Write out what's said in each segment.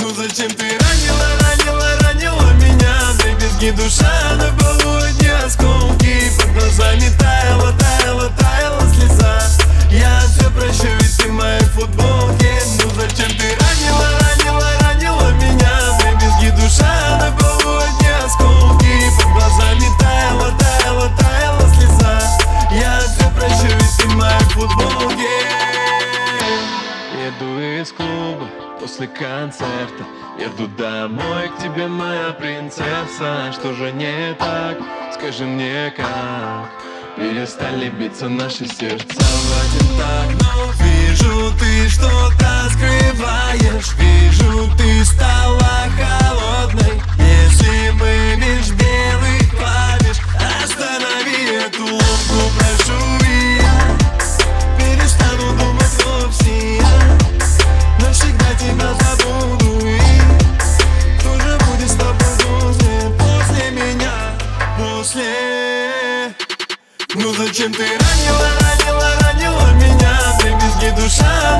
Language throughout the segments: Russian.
Ну зачем ты ранила, ранила, ранила меня? Дребезги душа на полу одни осколки Под глазами таяла, таяла, таяла слеза. Я все прощу, ведь ты в моей после концерта. Еду домой к тебе, моя принцесса. Что же не так? Скажи мне как? Перестали биться наши сердца. В один так Но Ну зачем ты ранила, ранила, ранила меня? Дребезги душа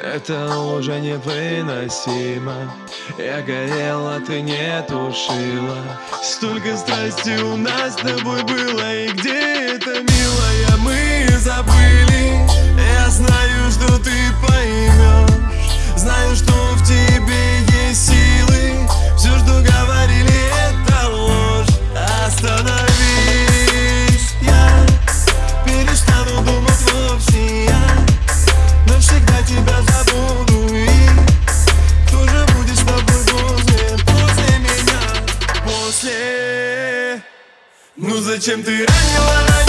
Это уже невыносимо. Я горела, ты не тушила. Столько страсти у нас с тобой было И где это, милая, мы забыли после. Ну зачем ты ранила, ранила